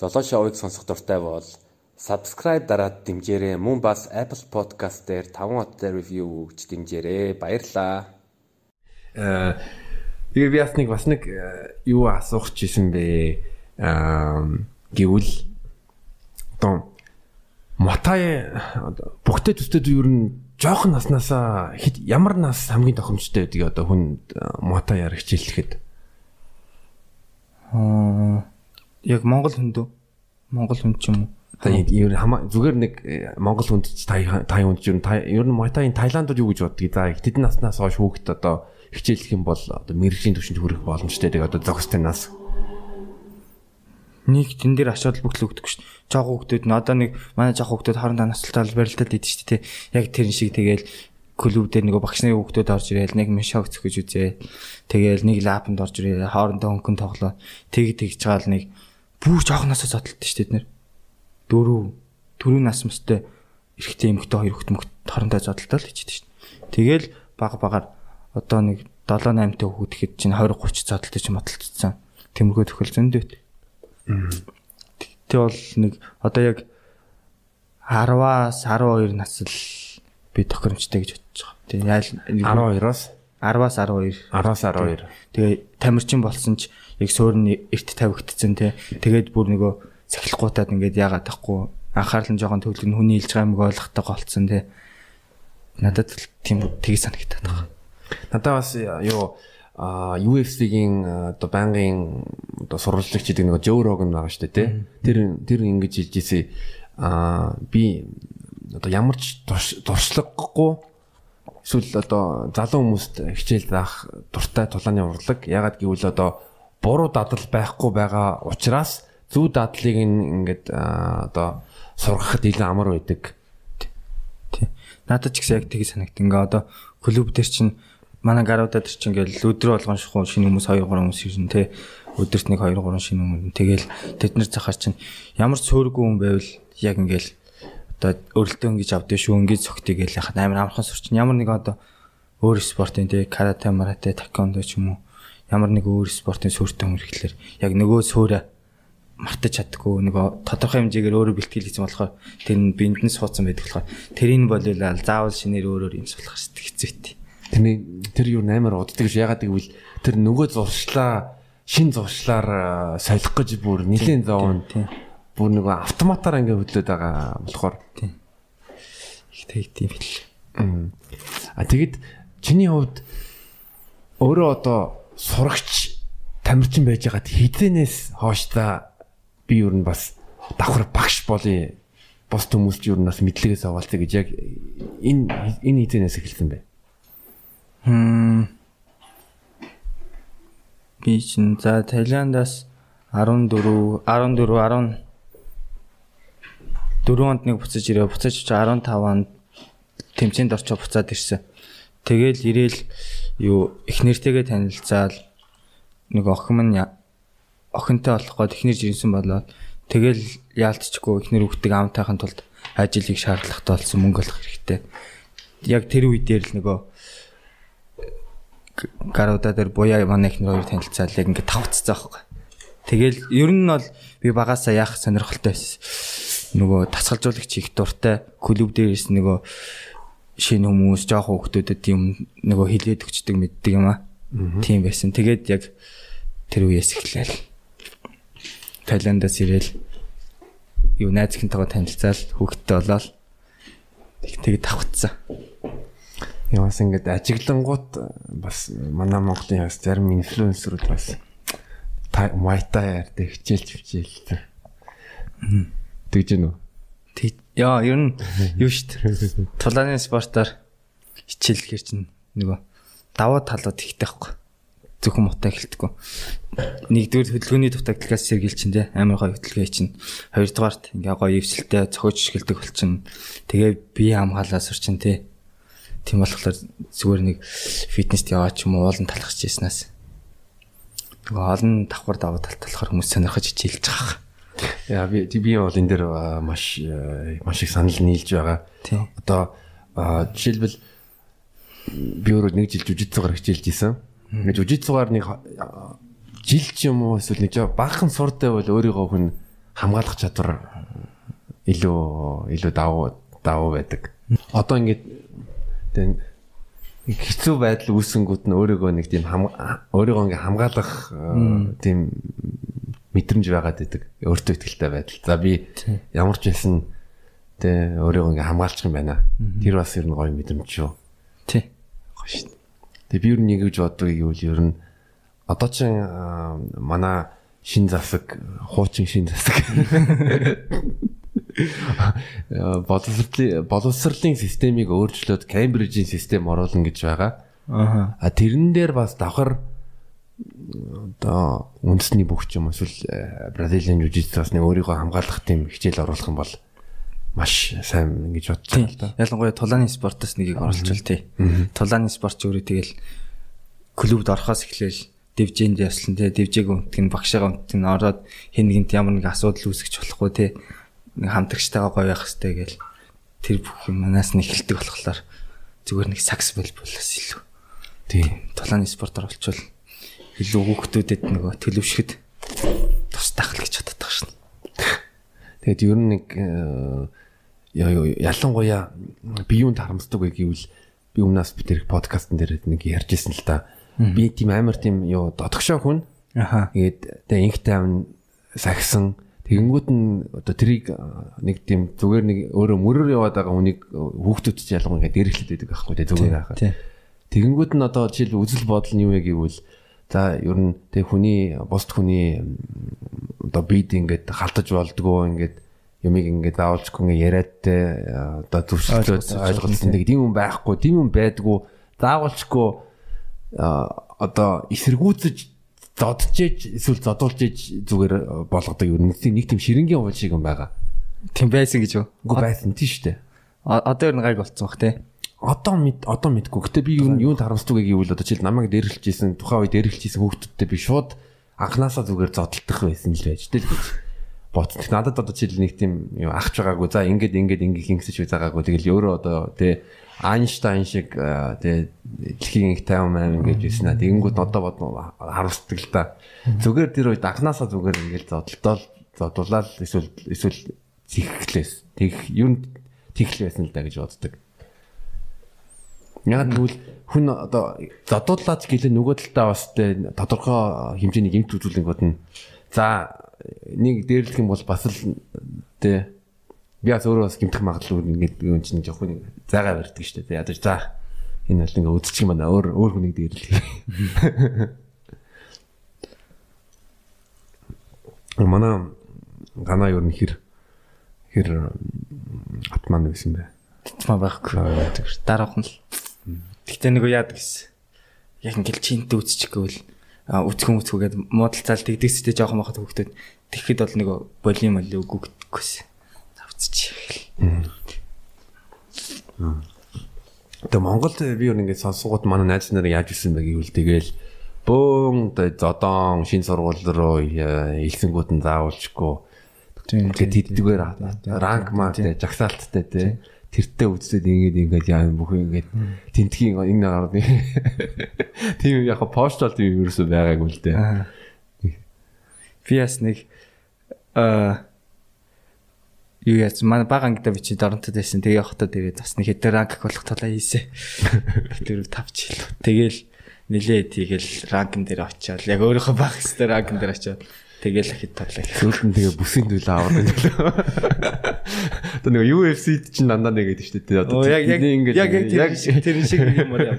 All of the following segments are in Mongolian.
Золоо шоуыг сонсох дуртай бол subscribe дараад дэмжээрэй. Мөн бас Apple Podcast дээр 5 хоттой review өгч дэмжээрэй. Баярлалаа. Э би бас нэг бас нэг э, юу асуух гэсэн бэ? Аа гэвэл одоо Мотай бүгдээ төстэй юу ер нь жоохон наснаасаа хэд ямар нас хамгийн тохиромжтой байдгийг одоо хүн Мотай ярих хичээллэхэд Аа яг Монгол хүндөө Монгол хүнд ч юм уу? Та ер зүгээр нэг э, Монгол хүнд та та хүнд ер нь ер нь Майтагийн Таиландд юу гэж бодгийг за хэдэн наснаас хойш хүүхэд одоо хичээлэх юм бол одоо мэрэгжлийн түвшинд хүрэх боломжтой тэгээ одоо зохистой нас нэг тэн дээр ачаал бүхэл өгдөг шүү дээ. Жог хүүхдүүд нь одоо нэг манай жог хүүхдүүд хоорондоо насалтал барилдаад идэв шүү дээ. Яг тэр шиг тэгээл клуб дээр нөгөө багш нарын хүүхдүүд орж ирээл нэг мишог зөхөж үзээ. Тэгээл нэг лапанд орж ирээ хоорондоо хөнгөн тоглоо. Тэг тэгж чагаал нэг бүр жоохноосоо зодтолт шүү дээ нэр. Дөрөв төрийн нас мэстэй эрэгтэй эмэгтэй хоёр хүүхд мөхт хоорондоо зодтолтол хийчихдээ шүү дээ. Тэгээл баг багаар одоо нэг 7 8 та хүүхд хэд чинь 20 30 зодтолтой ч мотолцсон. Тэмэрхүү төхөл зөндөд. Тэ бол нэг одоо яг 10-аас 12 нас л би тохиромжтой гэж бодож байгаа. Тэгээ 12-оос 10-аас 12. 10-аас 12. Тэгээ тамирчин болсон ч яг суурны эрт тавигдсан те. Тэгээд бүр нөгөө сахилахгүйтаад ингээд яагаад тахгүй анхаарал нь жоохон төвлөг нь хүний хэлж байгаа юм ойлгохтой голцсон те. Надад тийм тгий санагдаад байгаа. Надад бас юу а UFC-гийн одоо байнгын одоо сурвалжлагч гэдэг нэг Joe Rogan байгаа шүү дээ тий. Тэр тэр ингэж хэлж ирсэн а би одоо ямар ч дуршлаггүй эсвэл одоо залуу хүмүүст хичээл заах дуртай тулааны урлаг ягаад гэвэл одоо буруу дадал байхгүй байгаа учраас зөв дадлыг ингээд одоо сургахад илүү амар байдаг. Тий. Надад ч гэсэн яг тийг санагд. Ингээ одоо клуб дээр чинь манай гаруудад тэр чинь ингээл өдрө болгон шахуу шинэ хүмүүс 2 3 хүмүүс ирсэн те өдөрт нэг 2 3 шинэ хүмүүс тэгэл тэд нар захаар чинь ямар ч сөөргүй хүн байвал яг ингээл одоо өрөлтөө ингэж авдээ шүү ингэж цогтыг гээл яхад амар амархан сурчин ямар нэг одоо өөр спортын тий карате марате таквондо ч юм уу ямар нэг өөр спортын сүртэй хөрхлөөр яг нөгөө сөөрэ мартаж чаддгүй нөгөө тодорхой хэмжээгээр өөрөө бэлтгэл хийсэн болохоор тэр нь биндэн суудсан байдаг болохоор тэрийг болоолаа заавал шинээр өөрөөр юм суулгах хэцүүтэй. Тэрний тэр юу амар уддаг ш ягаад гэвэл тэр нөгөө зуршлаа шин зуршлаар солих гэж бүр нэлийн зовн бүр нөгөө автоматаар ингээ хөдлөд байгаа болохоор. Их тэгт юм бил. А тэгэд чиний хувьд өөрөө одоо сурагч тамирчин байж байгаад хизэнээс хойш та би юу н бас давхар багш болъё бос хүмүүст юу н бас мэдлэгээс аваалцъя гэж яг энэ энэ хизэнээс эхэлсэн бэ. Хм би чинь за Таиландаас 14 14 10 4 онд нэг буцаж ирээ. Буцаж 15 онд тэмцээнд орчоо буцаад ирсэн. Тэгэл ирээл юу их нэртэйгээ танилцаал нэг охин нь охинтой болох гээд ихнэр жирсэн болоод тэгэл яалтчгүй ихнэр үгтэг амтайхын тулд ажлыг шаардлагатай болсон мөнгө олох хэрэгтэй. Яг тэр үе дээр л нөгөө гаруудаа дээр буяа манай ихнэр хоёр танилцаал яг ингээд тавцсан байхгүй. Тэгэл ер нь бол би багасаа яах сонирхолтой байсан нөгөө тасгалжуулагч их дуртай клуб дээрээс нөгөө шинэ хүмүүс жоохон хүмүүстэд юм нөгөө хилээд өгчдөг мэддэг юм аа. Тийм байсан. Тэгээд яг тэр үеэс эхлээл. Таиландаас ирээл юу найзхэнтэйгээ танилцаал хүүхдтэй болоод тэгээд тавцсан. Ямаас ингээд ажиглангууд бас манай Монголын яс зарим инфлюенсерүүд бас майтаа ярьдаг хичээлж хичээл. Тэгж гэнэ үү? Яа, ер нь юу дээ. Тулааны спортоор хичээлэхэр чинь нөгөө даваа талууд ихтэй байхгүй. Зөвхөн мутаа эхэлдэггүй. Нэгдүгээр хөдөлгөөний дутагдлагаас сэргийл чинь те амар гоё хөдөлгөө чинь. Хоёрдугаарт ингээ гоё эвсэлтэй цохиж эхэлдэг болчин. Тэгээ бие хамгаалаа сурчин те. Тийм болохоор зүгээр нэг фитнест яваач юм уу уулын талхаж яснаас. Нөгөө олон давхар даваа тал талахаар хүмүүс сонирхож хичээлж байгаа. Яа би би бол энэ дээр маш маш их санал нийлж байгаа. Одоо жишээлбэл би өөрөө нэг жил жүжигцүүгээр хичээлж исэн. Ингээд жүжигцүүгээр нэг жил ч юм уу эсвэл нэг баахан суртай бол өөрийгөө хүн хамгаалах чадвар илүү илүү давуу давуу байдаг. Одоо ингээд хэцүү байдал үүсэнгүүт нь өөрийгөө нэг тийм өөрийгөө ингээ хамгаалах тийм мэдрэмж байгаад байдаг. Өөртөө ихтэй байдал. За би ямар ч байсан тэ өөрийгөө ингээ хамгаалчих юм байна. Тэр бас ер нь гоё мэдрэмж шүү. Тий. Гоё шүү. Тэгээ би ер нь нэг гэж боддог гэвэл ер нь одоо чин манай шин засаг хуучин шин засаг боловсролын боловсролын системийг өөрчлөөд Кембрижийн систем оруулна гэж байгаа. Аа. А тэрэн дээр бас давхар одоо үндэсний бүх юм эсвэл э, Бразилийн жүжигч бас нэг өөрийгөө хамгаалах тийм хичээл оруулах юм бол маш сайн гэж бодож байна л да. Ялангуяа тулааны спортоос нэгийг оролцвол тий. Тулааны спортч өөрөө тэгэл клубд орохоос эхлээл дивжэнд явсан тий. Дивжээг өмтг нь багшаа өмтг нь ороод хэн нэгэнт ямар нэг асуудал үүсгэж болохгүй тий хамтрагчтайгаа гоё байх хэрэгтэй гэл тэр бүх юм манаас нь эхэлдэг болохоор зүгээр нэг сакс болболоос илүү. Тийм. Тулааны спортоор болчвол илүү хүүхдүүдэд нөгөө төлөвшөхөд тус тахал гэж боддог шин. Тэгээд ер нь нэг э, ялангуяа би юунд харамсдаг вэ гэвэл би өмнөөс би тэр подкастн дээр нэг ярьж ирсэн л та. Би тийм амар тийм юу додгошоо хүн. Аха. Тэгээд тэгээ инх тайван сагсан Тэгэнгүүт нь одоо трийг нэг тийм зүгээр нэг өөрөө мөрөөр яваад байгаа хүнийг хүүхдүүд ч ялангуяа дээрэхлээд байдаг байхгүй тий зүгээр байхаа. Тэгэнгүүт нь одоо жишээл үзэл бодол нь юу вэ гэвэл за ер нь тэг хүний бусд хүний одоо бид ингээд халтаж болдгоо ингээд юмыг ингээд заавалчгүй ингээд яриад те одоо зөвшөөрлөд ойлголцсон нэг тийм юм байхгүй тийм юм байдгүй заавалчгүй одоо эсэргүүцэж зодчээж эсвэл зодуулж зүгээр э, болгодог юм. Нэг тийм ширэнгийн уул шиг юм байгаа. Тийм байсан гэж юу? Үгүй байсан тийм шүү дээ. Одоо ер нь гайг болцсон бах тий. Одоо мэд одоо мэдгүй. Гэтэ би юу юунд харамсдаг гэвэл одоо жишээл намайг дээрлэжсэн тухайн үед дээрлэжсэн хүүхдүүдтэй би шууд анханасаа зүгээр зодтолдох байсан л байж тэл гэж бодсон. Надад одоо жишээл нэг тийм ахч байгаагүй. За ингээд ингээд ингээд ингэсэж байгаагүй. Тэгэл өөрөө одоо тий Айнштайн шиг тэгээ дэлхийн их 58 ингэж байсан аа. Тэгэнгүүт одоо бодно харуулдаг л да. Зүгээр тэр үед анханасаа зүгээр ингээл зодтолтол зодуулаад эсвэл эсвэл зихлээс. Тэг юунд тэгл байсан л да гэж боддог. Яг тэгвэл хүн одоо зодуулаад гэлээ нөгөө талдаа бас тэ тодорхой хэмжээний эмт үзүүлэнгүүд нь за нэг дээрлэх юм бол бас л тэ би бас өөрөө бас гимтэх магадлал ингээд юм чинь жоох нэг зайгаа барьдаг шүү дээ. Ядаж за энэ бол ингээд үдчих юм байна. Өөр өөр хүнийг дээрлээ. Манай гана юу нөхөр хэр атман байсан бэ? Атман байхгүй. Дараахан л. Тэгтээ нэг яадаг гэсэн. Яг ингээд чинтэй үсчих гэвэл үцхэн үцхүүгээд муудалцаал тэгдэгстэй жоохон махад хөвгдөд тэгэхэд бол нэг волюм л үгүй гэхгүйсэн үзчих. Тэгээ Монголд би өөр ингээд сонсгууд манай найз нар яаж исэн бэ гэвэл тэгэл бөөн зодон шин сургууль руу илсэнгүүд нь заавалчгүй. Тэгээд тэдгээр ранк маа тэг жагсаалттай тий тэртээ үзээд ингээд ингээд яа бүх ингээд тентхийн энэ гарны тийм яг постол тийм ерөөсөө байгаагүй л дээ. Би бас нэг аа юу яц манай бага ангида би чи доронтод байсан. Тэгээ явахдаа тэгээд бас нэг хэдэн ранк болох талаа хийсэ. Тэр тавч хэл. Тэгэл нилээ тэгэл ранкн дээр очиад яг өөрийнхөө баг хэстэй ранкн дээр очиад тэгэл ахид тавлаа. Сүүлд нь тэгээ бүсийн төлөө аваад байлаа. Одоо нэг UFC чинь дандаа нэгээд шүү дээ. Одоо яг яг яг яг тэр шиг юм аа.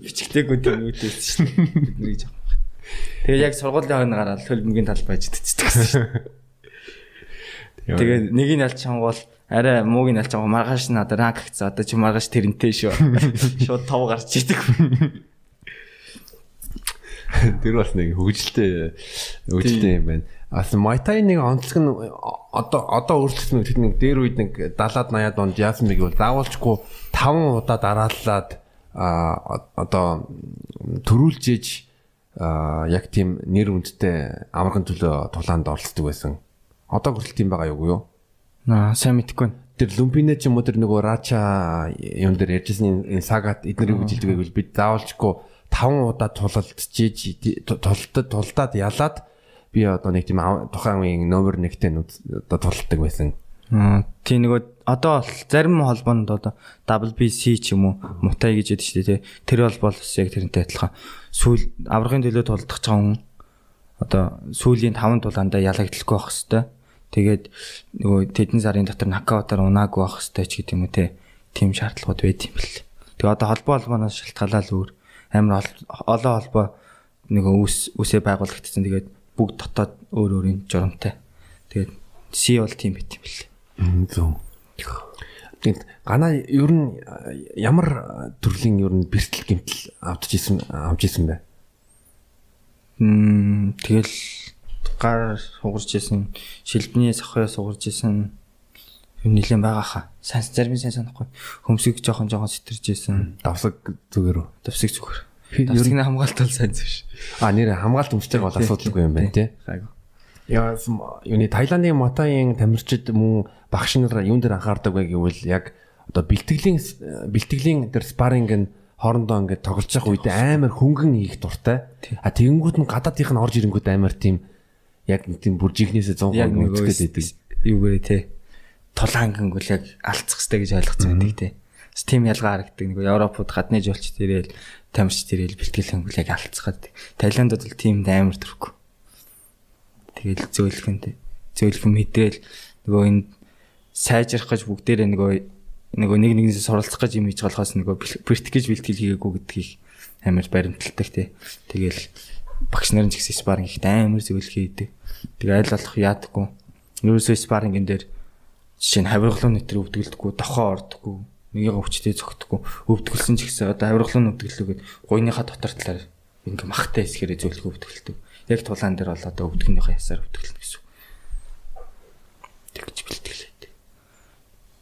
Бичгтэйгүүд юм үүдээс дээ. Бидний жоо. Тэгээ яг сургуулийн хойно гараад хөлбөмбөгийн талбай ажидчихдаг гэсэн шүү. Тэгээ нэг нь ялч чангуул арай мууг нь ялч чангуул маргааш надад ранк гэсэн одоо чи маргааш тэрнтэй шүү. Шууд тав гарч идэг. Тэр бас нэг хөвгөлтэй хөвгөлтэй юм байна. Ас майтай нэг онцлог нь одоо одоо өөрчлөгдсөн тэр нэг дээр үед нэг 70-аад 80-аад онд яасан бэ гэвэл заавалчгүй 5 удаа дарааллаад а одоо төрүүлжээж яг тийм нэр үндтэй амархан төлөө тулаанд оролцдог байсан. Одоо хүртэл тийм байгаа юу? Аа сайн мэдэхгүй байна. Тэр Люмпинэ ч юм уу тэр нөгөө Рача юм дээр ярьжсэн энэ сагат эднэр юу гэж хэлдэг гэвэл бид заавалчгүй 5 удаа тулалдчихэж тултад тултаад ялаад би одоо нэг тийм тухайн үеийн номер 1-тэй одоо тулдаг байсан. Аа тийм нөгөө одоо бол зарим холбоонд одоо WBC ч юм уу Мутай гэж яддаг шүү дээ. Тэр бол бол яг тэрнтэй адилхан. Сүүл аврагын төлөө тулдах байгаа хүн одоо сүүлийн 5 дулаандаа ялагдaltaгүй байх хэвээр. Тэгээд нөгөө тэдэн сарын дотор нокаутаар унаагүй байх хэвээр ч гэдэг юм уу те. Тим шаардлагууд байд юм бэл. Тэгээ одоо холбоо холбооноос шалтгаалаад өөр амар ол- олон холбоо нөгөө үс үсээ байгуулагдсан. Тэгээд бүгд дотоод өөр өөрийн журамтай. Тэгээд си бол тийм байт юм бэл. Зөв. Тэгэд ганаа ер нь ямар төрлийн ер нь бэртэл гэмтэл авдж исэн авж исэн бэ? Мм тэгэл гар сугарч исэн, шилбний сахаа сугарч исэн юм нилэн байгаа хаа. Сайн зарим сайн санахгүй. Хөмсөг жоохон жоохон сэтэрж исэн. Давсаг зүгээр үү? Давсыг зүгээр. Нь- Давсгийн хамгаалт бол сайн зүш. А нэр хамгаалт өмсчээг бол асуудалгүй юм байна тий. Гайгүй. Яа юуны Таиландын Матагийн тамирчид мөн багш нар юун дээр анхаардаг вэ гэвэл яг одоо бэлтгэлийн бэлтгэлийн дээр спарринг нь хоорондоо ингээд тоглож явах үед амар хөнгөн хийх дуртай. А тэгэнгүүт нь гадаадынх нь орж ирэнгүүт амар тийм яг нэг тийм бүржихнээсээ 100% Яг нөгөө үзэхэд байдаг. юугээрээ те. Тулаанган гол яг алцах хэрэгтэй гэж ойлгоцсон байдаг те. Бас тийм ялгаа харагддаг. Нөгөө Европод гадны жуулч тэрэл тамирч тэрэл бэлтгэл хөнгөл яг алцгаад. Таиландд бол тийм амар төрөхгүй. Тэгэл зөөлхөнтэй. Зөөлхөн мэдрэл нөгөө энэ сайжрах гэж бүгдээрээ нөгөө нөгөө нэг нэгнээс суралцах гэж юм хийж болохоос нөгөө практик гэж бэлтгэл хийгээгүй гэдгийг амар баримталдаг те. Тэгэл багш нарын ч гэсэн спарринг ихтэй амар зөвлөх хийдэг. Тэгээ аль болох яадаггүй. Ерөөсөө спаррингийн дээр жишээ нь хавиргалуун нэтэр өвдгөлдөггүй, дохоо ордоггүй, нэгийгээ өвчтэй зөгтөггүй, өвдгөлсөн ч гэсэн одоо хавиргалуун өвдгөлөөгд гуйныхаа дотор талаар ингээ махтай хэсгэрээ зөвлөгөө өвдгөлдөг. Яг тулаан дээр бол одоо өвдгөнийхөө ясаар өвдгөлнө гэсэн. Тэгж бэлтгэлээ.